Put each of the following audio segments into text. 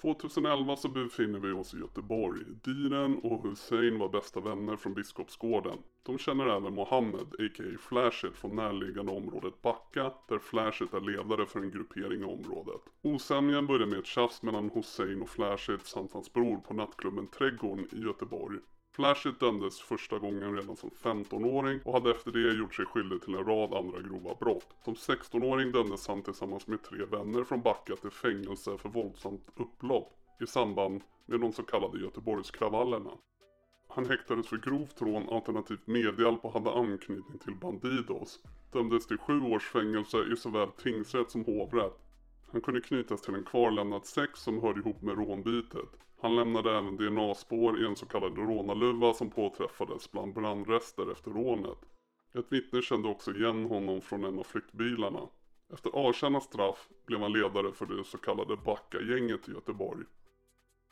2011 så befinner vi oss i Göteborg. Diren och Hussein var bästa vänner från Biskopsgården. De känner även Mohammed, a.k.a. Flashet från närliggande området Backa, där Flashet är ledare för en gruppering i området. Osämjan börjar med ett tjafs mellan Hussein och Flashet samt hans bror på nattklubben Trädgården i Göteborg. Flashit dömdes första gången redan som 15-åring och hade efter det gjort sig skyldig till en rad andra grova brott. Som 16-åring dömdes han tillsammans med tre vänner från Backa till fängelse för våldsamt upplopp i samband med de så kallade Göteborgskravallerna. Han häktades för grovt rån alternativt medhjälp och hade anknytning till Bandidos. Dömdes till sju års fängelse i såväl tingsrätt som hovrätt. Han kunde knytas till en kvarlämnad sex som hörde ihop med rånbytet. Han lämnade även DNA-spår i en så kallad rånarluva som påträffades bland brandrester efter rånet. Ett vittne kände också igen honom från en av flyktbilarna. Efter avtjänat straff blev han ledare för det så kallade Backa-gänget i Göteborg.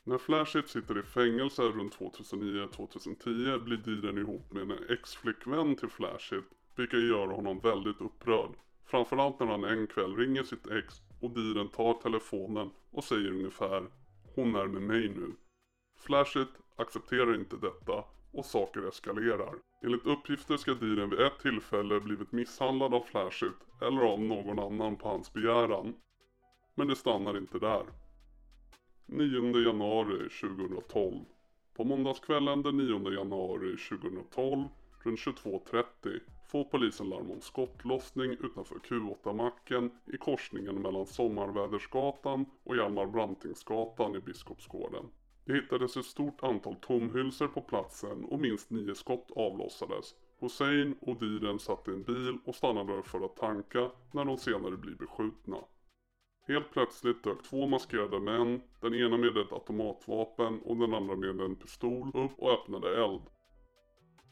När Flashit sitter i fängelse runt 2009-2010 blir Diren ihop med en ex-flickvän till Flashit, vilket gör honom väldigt upprörd. Framförallt när han en kväll ringer sitt ex och Diren tar telefonen och säger ungefär hon är med mig nu. Flashit accepterar inte detta och saker eskalerar. Enligt uppgifter ska Diren vid ett tillfälle blivit misshandlad av Flashit eller av någon annan på hans begäran. Men det stannar inte där. 9 januari 2012. På måndagskvällen den 9 januari 2012 runt 22.30 får polisen larm om skottlossning utanför Q8-macken i korsningen mellan Sommarvädersgatan och Hjalmar Brantingsgatan i Biskopsgården. Det hittades ett stort antal tomhylsor på platsen och minst nio skott avlossades. Hussein och Diren satt i en bil och stannade för att tanka när de senare blir beskjutna. Helt plötsligt dök två maskerade män, den ena med ett automatvapen och den andra med en pistol upp och öppnade eld.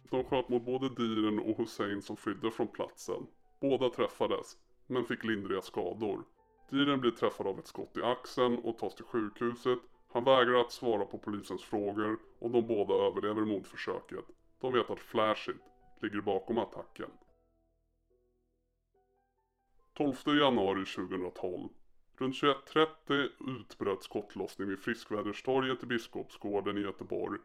De sköt mot både Diren och Hussein som flydde från platsen. Båda träffades, men fick lindriga skador. Diren blir träffad av ett skott i axeln och tas till sjukhuset. Han vägrar att svara på polisens frågor och de båda överlever mordförsöket. De vet att Flashit ligger bakom attacken. 12 januari 2012. Runt 21.30 utbröt skottlossning vid Friskväderstorget i Biskopsgården i Göteborg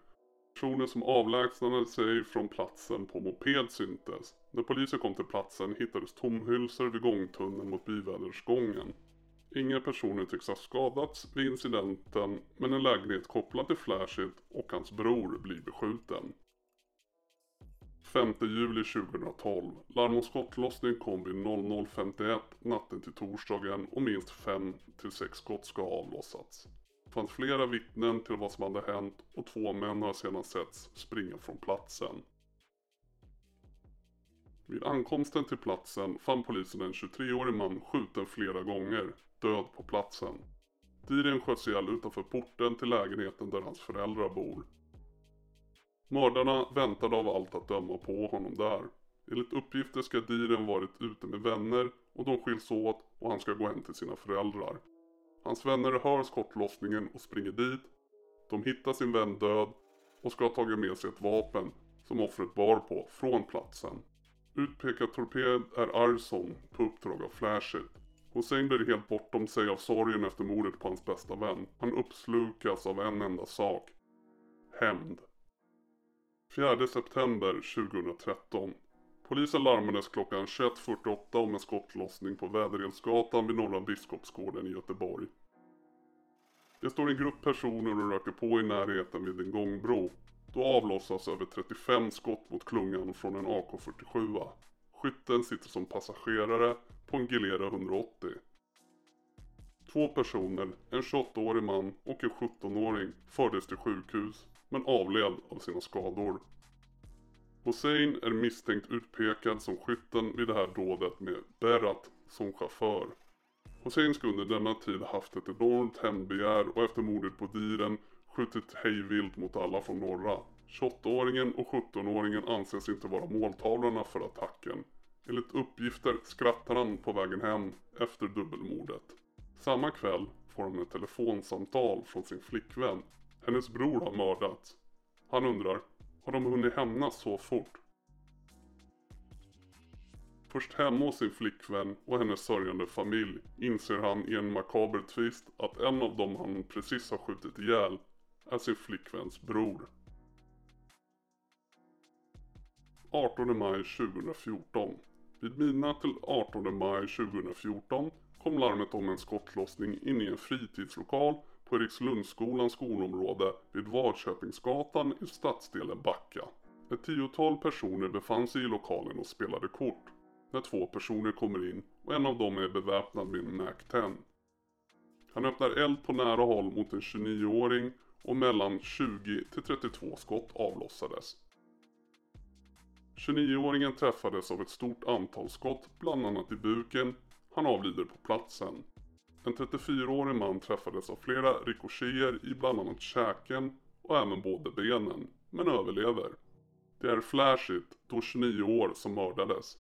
Personer som avlägsnade sig från platsen på moped syntes. När polisen kom till platsen hittades tomhylsor vid gångtunneln mot byvädersgången. Inga personer tycks ha skadats vid incidenten men en lägenhet kopplad till Flashit och hans bror blir beskjuten. 5 juli 2012. Larm om skottlossning kom vid 00.51 natten till torsdagen och minst 5-6 skott ska ha avlossats fanns flera vittnen till vad som hade hänt och två män har sedan setts springa från platsen. Vid ankomsten till platsen fann polisen en 23-årig man skjuten flera gånger, död på platsen. Diren sköts ihjäl utanför porten till lägenheten där hans föräldrar bor. Mördarna väntade av allt att döma på honom där. Enligt uppgifter ska Diren varit ute med vänner och de skiljs åt och han ska gå hem till sina föräldrar. Hans vänner hör skottlossningen och springer dit. De hittar sin vän död och ska ha tagit med sig ett vapen som offret bar på från platsen. Utpekad torped är Arson på uppdrag av Flashit. Hussein blir helt bortom sig av sorgen efter mordet på hans bästa vän. Han uppslukas av en enda sak. Hämnd. 4 september 2013. Polisen larmades klockan 21.48 om en skottlossning på Väderelsgatan vid Norra Biskopsgården i Göteborg. Det står en grupp personer och röker på i närheten vid en gångbro. Då avlossas över 35 skott mot klungan från en AK47. Skytten sitter som passagerare på en Gilera 180. Två personer, en 28-årig man och en 17-åring, fördes till sjukhus men avled av sina skador. Hossein är misstänkt utpekad som skytten vid det här dådet med Berat som chaufför. Hossein ska under denna tid haft ett enormt hämndbegär och efter mordet på Diren skjutit hejvilt mot alla från norra. 28-åringen och 17-åringen anses inte vara måltavlorna för attacken. Enligt uppgifter skrattar han på vägen hem efter dubbelmordet. Samma kväll får han ett telefonsamtal från sin flickvän. Hennes bror har mördats. Han undrar har de hunnit hämnas så fort? Först hemma hos sin flickvän och hennes sörjande familj inser han i en makaber twist att en av dem han precis har skjutit ihjäl är sin flickväns bror. 18 maj 2014. Vid midnatt till 18 maj 2014 kom larmet om en skottlossning inne i en fritidslokal på Erikslundsskolans skolområde vid Vadköpingsgatan i stadsdelen Backa. Ett tiotal personer befann sig i lokalen och spelade kort. När två personer kommer in och en av dem är beväpnad med en Mac-10. Han öppnar eld på nära håll mot en 29-åring och mellan 20 till 32 skott avlossades. 29-åringen träffades av ett stort antal skott, bland annat i buken. Han avlider på platsen. En 34-årig man träffades av flera rikoschéer i bland annat käken och även båda benen, men överlever. Det är flashigt, då 29 år, som mördades.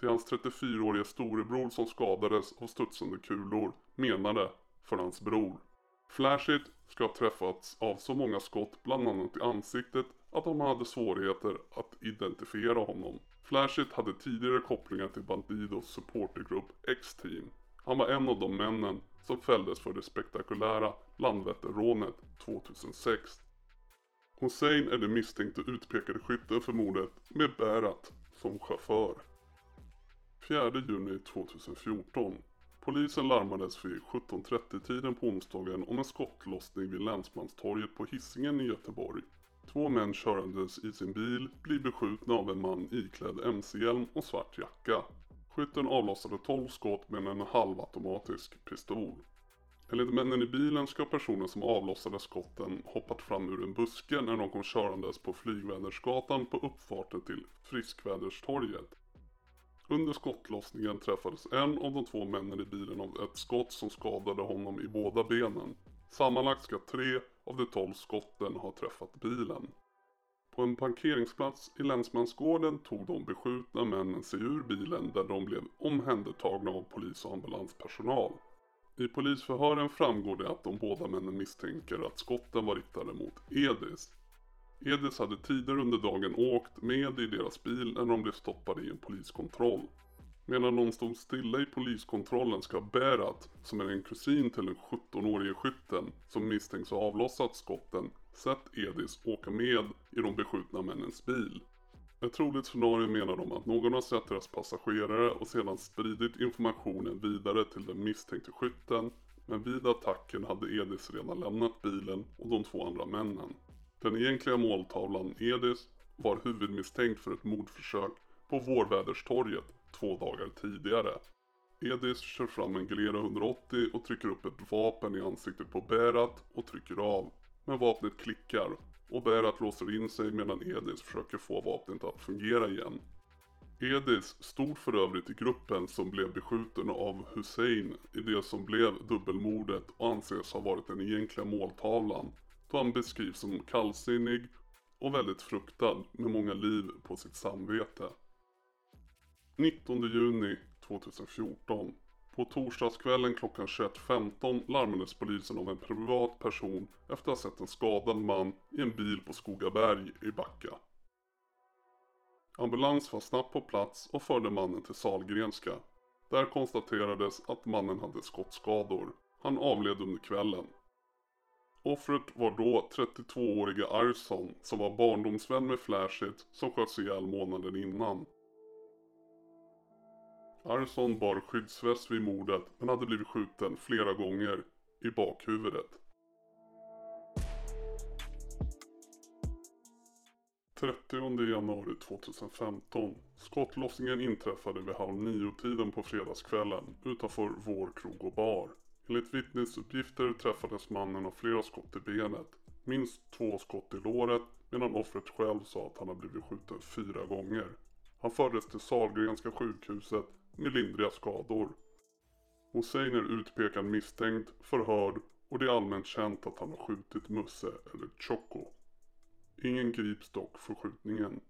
Det är hans 34-årige storebror som skadades av studsande kulor, menade för hans bror. Flashit ska ha träffats av så många skott, bland annat i ansiktet, att de hade svårigheter att identifiera honom. Flashit hade tidigare kopplingar till Bandidos supportergrupp X-Team. Han var en av de männen som fälldes för det spektakulära Landvetterrånet 2006. Hussein är den misstänkte utpekade skytten för mordet med Berat som chaufför. 4 juni 2014. Polisen larmades vid 17.30-tiden på onsdagen om en skottlossning vid Länsmanstorget på Hisingen i Göteborg. Två män körandes i sin bil blir beskjutna av en man iklädd mc-hjälm och svart jacka. Skytten avlossade 12 skott med en halvautomatisk pistol. Enligt männen i bilen ska personen som avlossade skotten hoppat fram ur en buske när de kom körandes på Flygvädersgatan på uppfarten till Friskväderstorget. Under skottlossningen träffades en av de två männen i bilen av ett skott som skadade honom i båda benen. Sammanlagt ska tre av de tolv skotten ha träffat bilen. På en parkeringsplats i Länsmansgården tog de beskjutna männen sig ur bilen där de blev omhändertagna av polis och ambulanspersonal. I polisförhören framgår det att de båda männen misstänker att skotten var riktade mot Edis. Edis hade tidigare under dagen åkt med i deras bil när de blev stoppade i en poliskontroll. Medan de stod stilla i poliskontrollen ska Berat, som är en kusin till den 17-årige skytten som misstänks ha avlossat skotten, sett Edis åka med i de beskjutna männens bil. Ett troligt scenario menar de att någon har sett deras passagerare och sedan spridit informationen vidare till den misstänkte skytten. Men vid attacken hade Edis redan lämnat bilen och de två andra männen. Den egentliga måltavlan Edis var huvudmisstänkt för ett mordförsök på Vårväderstorget två dagar tidigare. Edis kör fram en Glera 180 och trycker upp ett vapen i ansiktet på Berat och trycker av. Men vapnet klickar och Berat låser in sig medan Edis försöker få vapnet att fungera igen. Edis stod för övrigt i gruppen som blev beskjuten av Hussein i det som blev dubbelmordet och anses ha varit den egentliga måltavlan då han beskrivs som kallsinnig och väldigt fruktad med många liv på sitt samvete. 19 juni 2014. På torsdagskvällen klockan 21.15 larmades polisen av en privat person efter att ha sett en skadad man i en bil på Skogaberg i Backa. Ambulans var snabbt på plats och förde mannen till Salgrenska. Där konstaterades att mannen hade skottskador. Han avled under kvällen. Offret var då 32-årige Arson som var barndomsvän med Flashit som sköts ihjäl månaden innan. Arson bar skyddsväst vid mordet men hade blivit skjuten flera gånger i bakhuvudet. 30 januari 2015. Skottlossningen inträffade vid halv nio-tiden på fredagskvällen utanför vår krog och bar. Enligt vittnesuppgifter träffades mannen av flera skott i benet. Minst två skott i låret medan offret själv sa att han hade blivit skjuten fyra gånger. Han fördes till Sahlgrenska sjukhuset med lindriga skador. Hussein är utpekad misstänkt, förhörd och det är allmänt känt att han har skjutit Musse eller Choco. Ingen grips dock för skjutningen.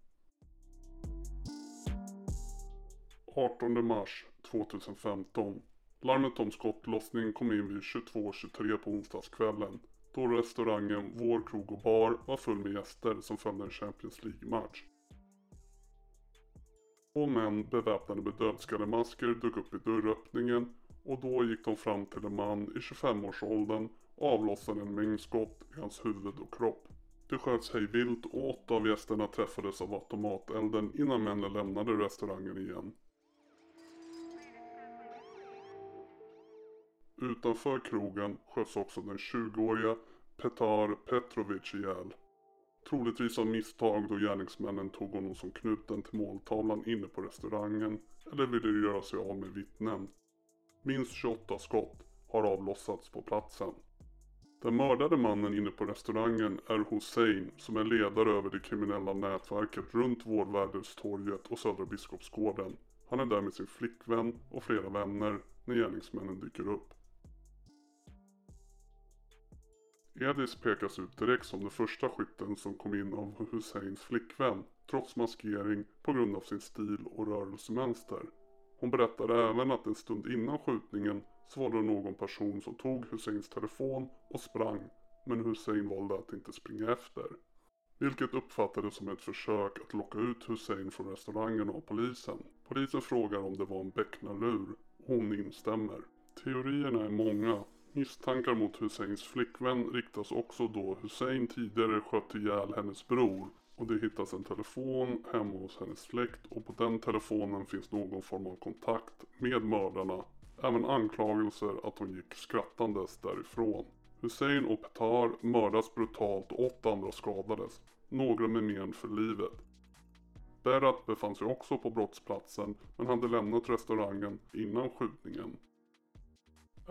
18 mars 2015. Larmet om skottlossning kom in vid 22.23 på onsdagskvällen. Då restaurangen Vår krog och bar var full med gäster som följde en Champions League-match. Två män beväpnade med dödskallemasker dök upp i dörröppningen och då gick de fram till en man i 25-årsåldern och avlossade en mängd skott i hans huvud och kropp. Det sköts hej vilt och åtta av gästerna träffades av automatelden innan männen lämnade restaurangen igen. Utanför krogen sköts också den 20-åriga Petar Petrovic ihjäl. Troligtvis av misstag då gärningsmännen tog honom som knuten till måltavlan inne på restaurangen eller ville göra sig av med vittnen. Minst 28 skott har avlossats på platsen. Den mördade mannen inne på restaurangen är Hussein som är ledare över det kriminella nätverket runt Vårväderstorget och Södra Biskopsgården. Han är där med sin flickvän och flera vänner när gärningsmännen dyker upp. Edis pekas ut direkt som den första skytten som kom in av Husseins flickvän, trots maskering på grund av sin stil och rörelsemönster. Hon berättar även att en stund innan skjutningen så var det någon person som tog Husseins telefon och sprang, men Hussein valde att inte springa efter. Vilket uppfattades som ett försök att locka ut Hussein från restaurangen av polisen. Polisen frågar om det var en becknarlur. Hon instämmer. Teorierna är många Misstankar mot Husseins flickvän riktas också då Hussein tidigare sköt ihjäl hennes bror och det hittas en telefon hemma hos hennes släkt och på den telefonen finns någon form av kontakt med mördarna. Även anklagelser att hon gick skrattandes därifrån. Hussein och Petar mördas brutalt och åtta andra skadades. Några med men för livet. Berat befann sig också på brottsplatsen men hade lämnat restaurangen innan skjutningen.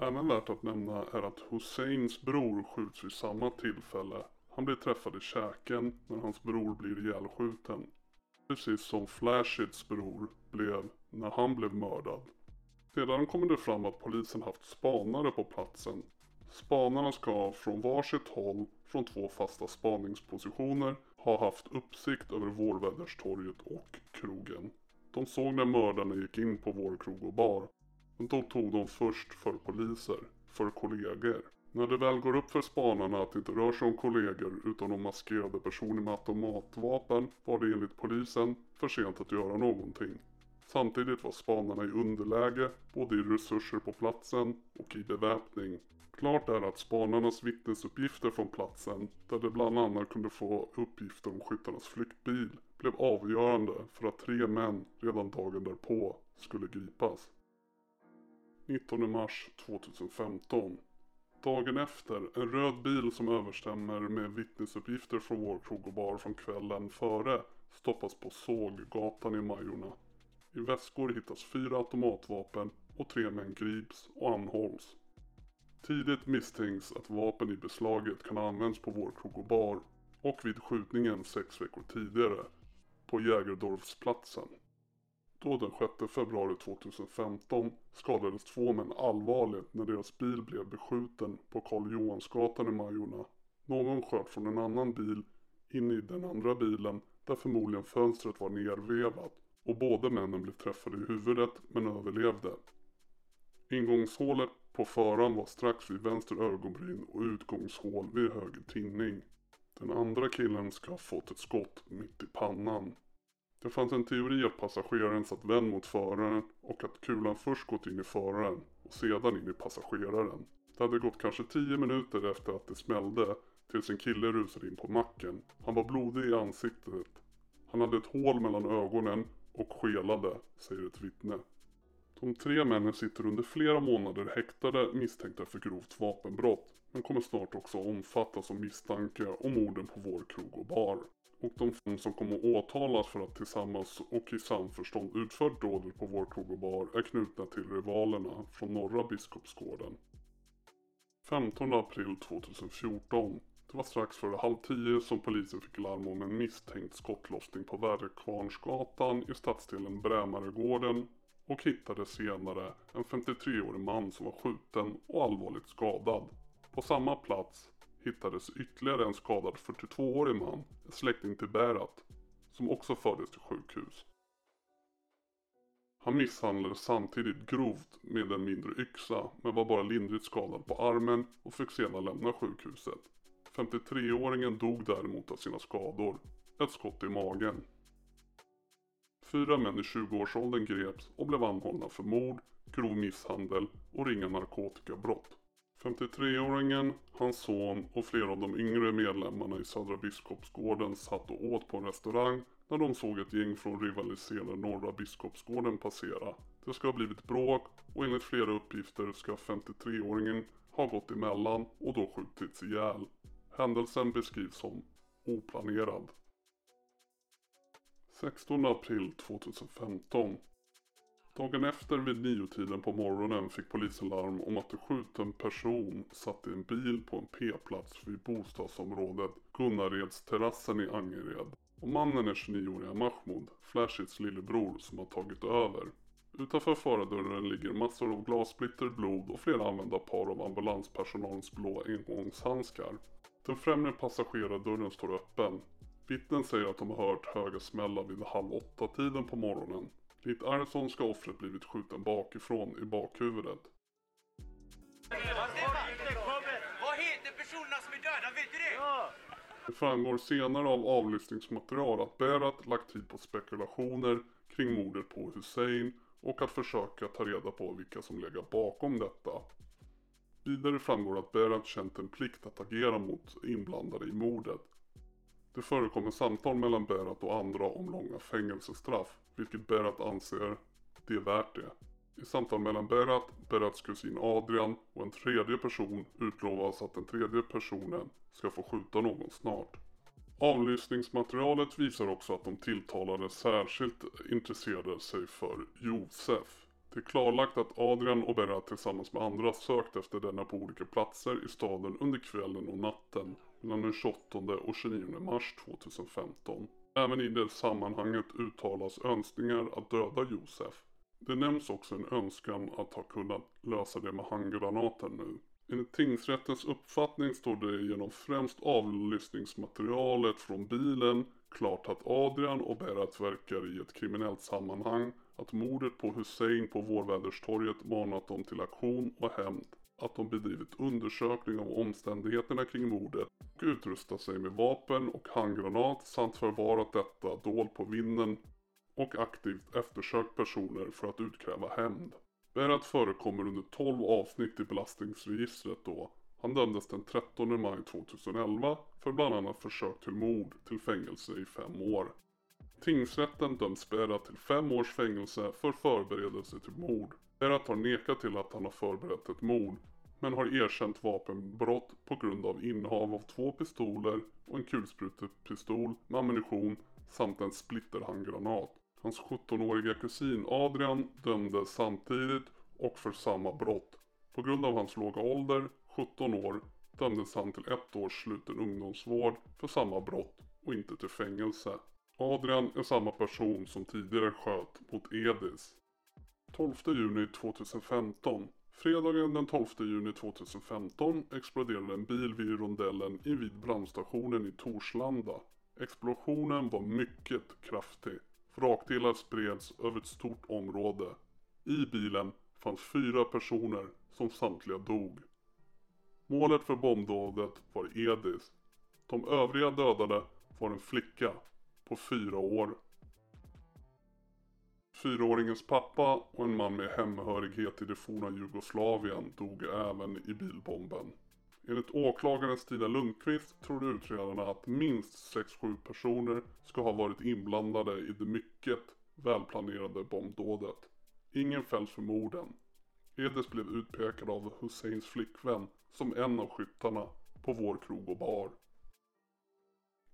Även värt att nämna är att Husseins bror skjuts vid samma tillfälle. Han blir träffad i käken när hans bror blir ihjälskjuten. Precis som Flashids bror blev när han blev mördad. Sedan kommer det fram att polisen haft spanare på platsen. Spanarna ska från varsitt håll från två fasta spaningspositioner ha haft uppsikt över Vårväderstorget och krogen. De såg när mördarna gick in på vår krog och bar men då tog de först för poliser, för kollegor. När det väl går upp för spanarna att det inte rör sig om kollegor utan om maskerade personer med automatvapen var det enligt polisen för sent att göra någonting. Samtidigt var spanarna i underläge både i resurser på platsen och i beväpning. Klart är att spanarnas vittnesuppgifter från platsen, där de bland annat kunde få uppgifter om skyttarnas flyktbil, blev avgörande för att tre män redan dagen därpå skulle gripas. 19 mars 2015. Dagen efter, en röd bil som överstämmer med vittnesuppgifter från vår krog och bar från kvällen före stoppas på Såggatan i Majorna. I väskor hittas fyra automatvapen och tre män grips och anhålls. Tidigt misstänks att vapen i beslaget kan ha använts på vår krog och bar och vid skjutningen sex veckor tidigare på Jägerdorfsplatsen. Då den 6 februari 2015 skadades två män allvarligt när deras bil blev beskjuten på Karl Johansgatan i Majorna. Någon sköt från en annan bil in i den andra bilen där förmodligen fönstret var nervevat och båda männen blev träffade i huvudet men överlevde. Ingångshålet på föraren var strax vid vänster ögonbryn och utgångshål vid höger tinning. Den andra killen ska ha fått ett skott mitt i pannan. Det fanns en teori att passageraren satt vänd mot föraren och att kulan först gått in i föraren och sedan in i passageraren. Det hade gått kanske 10 minuter efter att det smällde tills en kille rusade in på macken. Han var blodig i ansiktet. Han hade ett hål mellan ögonen och skelade, säger ett vittne. De tre männen sitter under flera månader häktade misstänkta för grovt vapenbrott men kommer snart också omfattas av misstanke om morden på vår krog och bar och de fem som kommer åtalas för att tillsammans och i samförstånd utfört dådet på vår krog och bar är knutna till rivalerna från norra Biskopsgården. 15 april 2014. Det var strax före halv tio som polisen fick larm om en misstänkt skottlossning på Värdekvarnsgatan i stadsdelen Brämaregården och hittade senare en 53-årig man som var skjuten och allvarligt skadad. På samma plats hittades ytterligare en skadad 42-årig man, en släkting till Berat, som också fördes till sjukhus. Han misshandlades samtidigt grovt med en mindre yxa men var bara lindrigt skadad på armen och fick sedan lämna sjukhuset. 53-åringen dog däremot av sina skador, ett skott i magen. Fyra män i 20-årsåldern greps och blev anhållna för mord, grov misshandel och ringa narkotikabrott. 53-åringen, hans son och flera av de yngre medlemmarna i Södra Biskopsgården satt och åt på en restaurang när de såg ett gäng från rivaliserande Norra Biskopsgården passera. Det ska ha blivit bråk och enligt flera uppgifter ska 53-åringen ha gått emellan och då skjutits ihjäl. Händelsen beskrivs som oplanerad. 16 april 2015 Dagen efter vid niotiden på morgonen fick polisen larm om att en skjuten person satt i en bil på en P-plats vid bostadsområdet Gunnaredsterrassen i Angered. Och mannen är 29-åriga Mahmoud, Flashits lillebror, som har tagit över. Utanför förardörren ligger massor av glassplitter, blod och flera använda par av ambulanspersonalens blå engångshandskar. Den främre passagerardörren står öppen. Vittnen säger att de har hört höga smällar vid halv åtta tiden på morgonen. Likt Arson ska offret blivit skjuten bakifrån i bakhuvudet. Vad heter personerna som är döda? Vet du det? Det framgår senare av avlyssningsmaterial att Berat lagt tid på spekulationer kring mordet på Hussein och att försöka ta reda på vilka som legat bakom detta. Vidare framgår att Berat känt en plikt att agera mot inblandade i mordet. Det förekommer samtal mellan Berat och andra om långa fängelsestraff, vilket Berat anser det är värt det. I samtal mellan Berat, Berats kusin Adrian och en tredje person utlovas att den tredje personen ska få skjuta någon snart. Avlyssningsmaterialet visar också att de tilltalade särskilt intresserade sig för Josef. Det är klarlagt att Adrian och Berat tillsammans med andra sökt efter denna på olika platser i staden under kvällen och natten mellan den 28 och 29 mars 2015. Även i det sammanhanget uttalas önskningar att döda Josef. Det nämns också en önskan att ha kunnat lösa det med handgranaten nu. Enligt tingsrättens uppfattning står det genom främst avlyssningsmaterialet från bilen klart att Adrian och Berat verkar i ett kriminellt sammanhang, att mordet på Hussein på Vårväderstorget manat dem till aktion och hämnd, att de bedrivit undersökning av omständigheterna kring mordet och utrustat sig med vapen och handgranat samt förvarat detta dolt på vinden och aktivt eftersökt personer för att utkräva hämnd. Berat förekommer under 12 avsnitt i belastningsregistret då. Han dömdes den 13 maj 2011 för bland annat försök till mord till fängelse i fem år. Tingsrätten döms Berat till fem års fängelse för förberedelse till mord. Berat har nekat till att han har förberett ett mord men har erkänt vapenbrott på grund av innehav av två pistoler och en kulsprutepistol med ammunition samt en splitterhandgranat. Hans 17-åriga kusin Adrian dömdes samtidigt och för samma brott. På grund av hans låga ålder, 17 år, dömdes han till ett års sluten ungdomsvård för samma brott och inte till fängelse. Adrian är samma person som tidigare sköt mot Edis. 12 juni 2015 Fredagen den 12 juni 2015 exploderade en bil vid rondellen invid brandstationen i Torslanda. Explosionen var mycket kraftig. Vrakdelar spreds över ett stort område. I bilen fanns fyra personer som samtliga dog. Målet för bombdådet var Edis. De övriga dödade var en flicka på fyra år. Fyraåringens pappa och en man med hemhörighet i det forna Jugoslavien dog även i bilbomben. Enligt åklagaren Stina Lundqvist trodde utredarna att minst 6-7 personer ska ha varit inblandade i det mycket välplanerade bombdådet. Ingen fälls för morden. Edis blev utpekad av Husseins flickvän som en av skyttarna på vår krog och bar.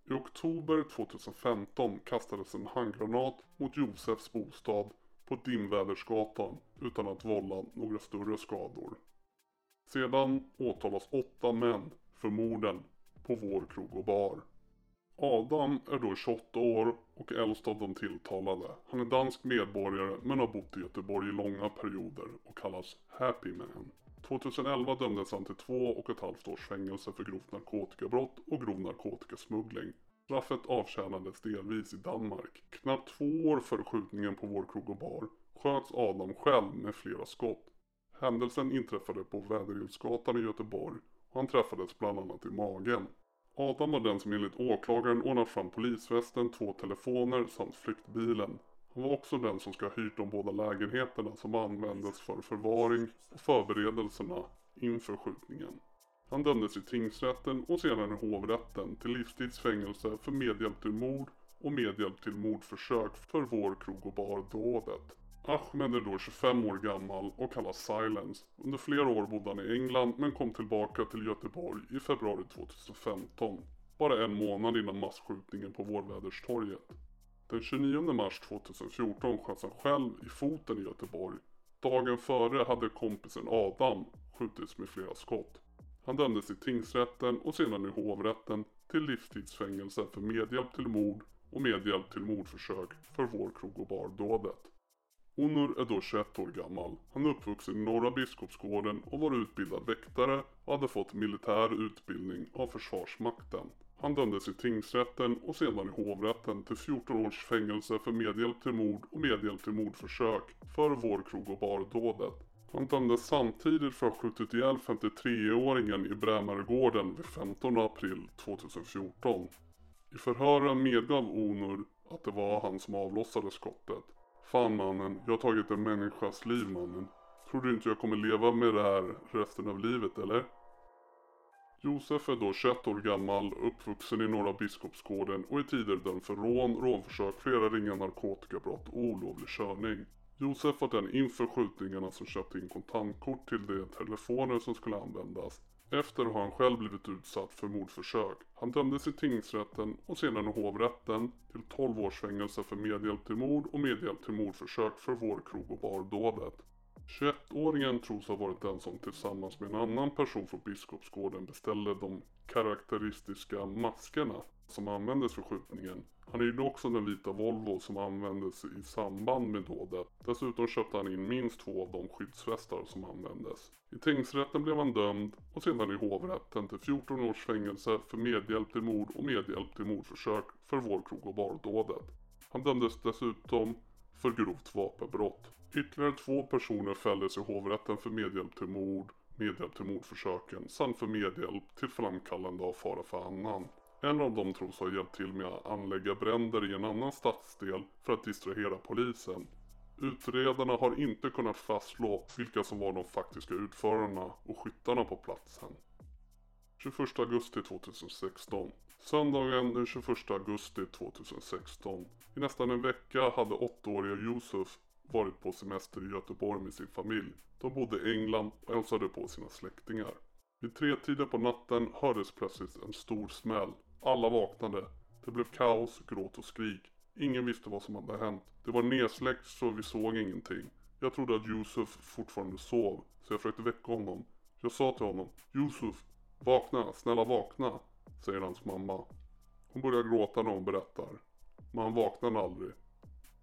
I oktober 2015 kastades en handgranat mot Josefs bostad på Dimvädersgatan utan att vålla några större skador. Sedan åtalas åtta män för morden på vår krog och bar. Adam är då 28 år och äldst av de tilltalade. Han är dansk medborgare men har bott i Göteborg i långa perioder och kallas Happy Man. 2011 dömdes han till två och ett halvt års fängelse för grovt narkotikabrott och grov narkotikasmuggling. Straffet avtjänades delvis i Danmark. Knappt två år före skjutningen på vår krog och bar sköts Adam själv med flera skott. Händelsen inträffade på Väderhjulsgatan i Göteborg och han träffades bland annat i magen. Adam var den som enligt åklagaren ordnat fram polisvästen, två telefoner samt flyktbilen. Han var också den som ska ha hyrt de båda lägenheterna som användes för förvaring och förberedelserna inför skjutningen. Han dömdes i tingsrätten och sedan i hovrätten till livstidsfängelse för medhjälp till mord och medhjälp till mordförsök för vår krog och bar-dådet. Ahmed är då 25 år gammal och kallas Silence. Under flera år bodde han i England men kom tillbaka till Göteborg i februari 2015. Bara en månad innan masskjutningen på Vårväderstorget. Den 29 mars 2014 sköts han själv i foten i Göteborg. Dagen före hade kompisen Adam skjutits med flera skott. Han dömdes i tingsrätten och sedan i hovrätten till livstidsfängelse för medhjälp till mord och medhjälp till mordförsök för vår krog och bar-dådet. Onur är då 21 år gammal. Han är uppvuxen i Norra Biskopsgården och var utbildad väktare och hade fått militär utbildning av Försvarsmakten. Han dömdes i tingsrätten och sedan i hovrätten till 14 års fängelse för medhjälp till mord och medhjälp till mordförsök för vår krog och bar-dådet. Han dömdes samtidigt för att ha skjutit ihjäl 53-åringen i Brämaregården vid 15 april 2014. I förhören medgav Onur att det var han som avlossade skottet. Fan mannen, jag har tagit en människas liv mannen. Tror du inte jag kommer leva med det här resten av livet eller? Josef är då 21 år gammal, uppvuxen i Norra Biskopsgården och i tider dömd för rån, rånförsök, flera ringa narkotikabrott och olovlig körning. Josef var den inför skjutningarna som köpte in kontantkort till de telefoner som skulle användas. Efter har han själv blivit utsatt för mordförsök. Han dömdes i tingsrätten och sedan i hovrätten till 12 års fängelse för medhjälp till mord och medhjälp till mordförsök för vår krog och bardådet. 21-åringen tros ha varit den som tillsammans med en annan person från Biskopsgården beställde de karaktäristiska maskerna som användes för skjutningen. Han hyrde också den vita Volvo som användes i samband med dådet. Dessutom köpte han in minst två av de skyddsvästar som användes. I tingsrätten blev han dömd och sedan i hovrätten till 14 års fängelse för medhjälp till mord och medhjälp till mordförsök för vår krog och bardådet. Han dömdes dessutom för grovt vapenbrott. Ytterligare två personer fälldes i hovrätten för medhjälp till mord, medhjälp till mordförsöken samt för medhjälp till framkallande av fara för annan. En av dem tros ha hjälpt till med att anlägga bränder i en annan stadsdel för att distrahera polisen. Utredarna har inte kunnat fastslå vilka som var de faktiska utförarna och skyttarna på platsen. 21 augusti 2016 Söndagen den 21 augusti 2016 I nästan en vecka hade 8-åriga Yusuf varit på semester i Göteborg med sin familj. De bodde i England och hälsade på sina släktingar. Vid tre tider på natten hördes plötsligt en stor smäll. Alla vaknade. Det blev kaos, gråt och skrik. Ingen visste vad som hade hänt. Det var nedsläckt så vi såg ingenting. Jag trodde att Yusuf fortfarande sov, så jag försökte väcka honom. Jag sa till honom, Yusuf, vakna, snälla vakna, säger hans mamma. Hon börjar gråta när hon berättar. Men han vaknade aldrig.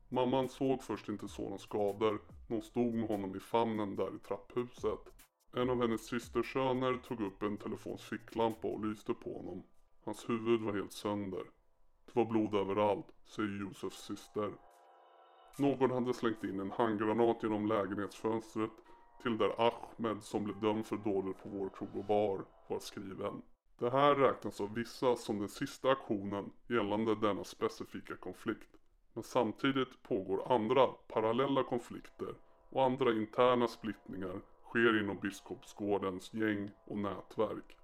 Mamman såg först inte sonens skador, när hon stod med honom i famnen där i trapphuset. En av hennes systersöner tog upp en telefons ficklampa och lyste på honom. Hans huvud var helt sönder. Det var blod överallt, säger Josefs syster. Någon hade slängt in en handgranat genom lägenhetsfönstret till där Ahmed som blev dömd för dådet på vår krog och bar var skriven. Det här räknas av vissa som den sista aktionen gällande denna specifika konflikt. Men samtidigt pågår andra parallella konflikter och andra interna splittringar sker inom Biskopsgårdens gäng och nätverk.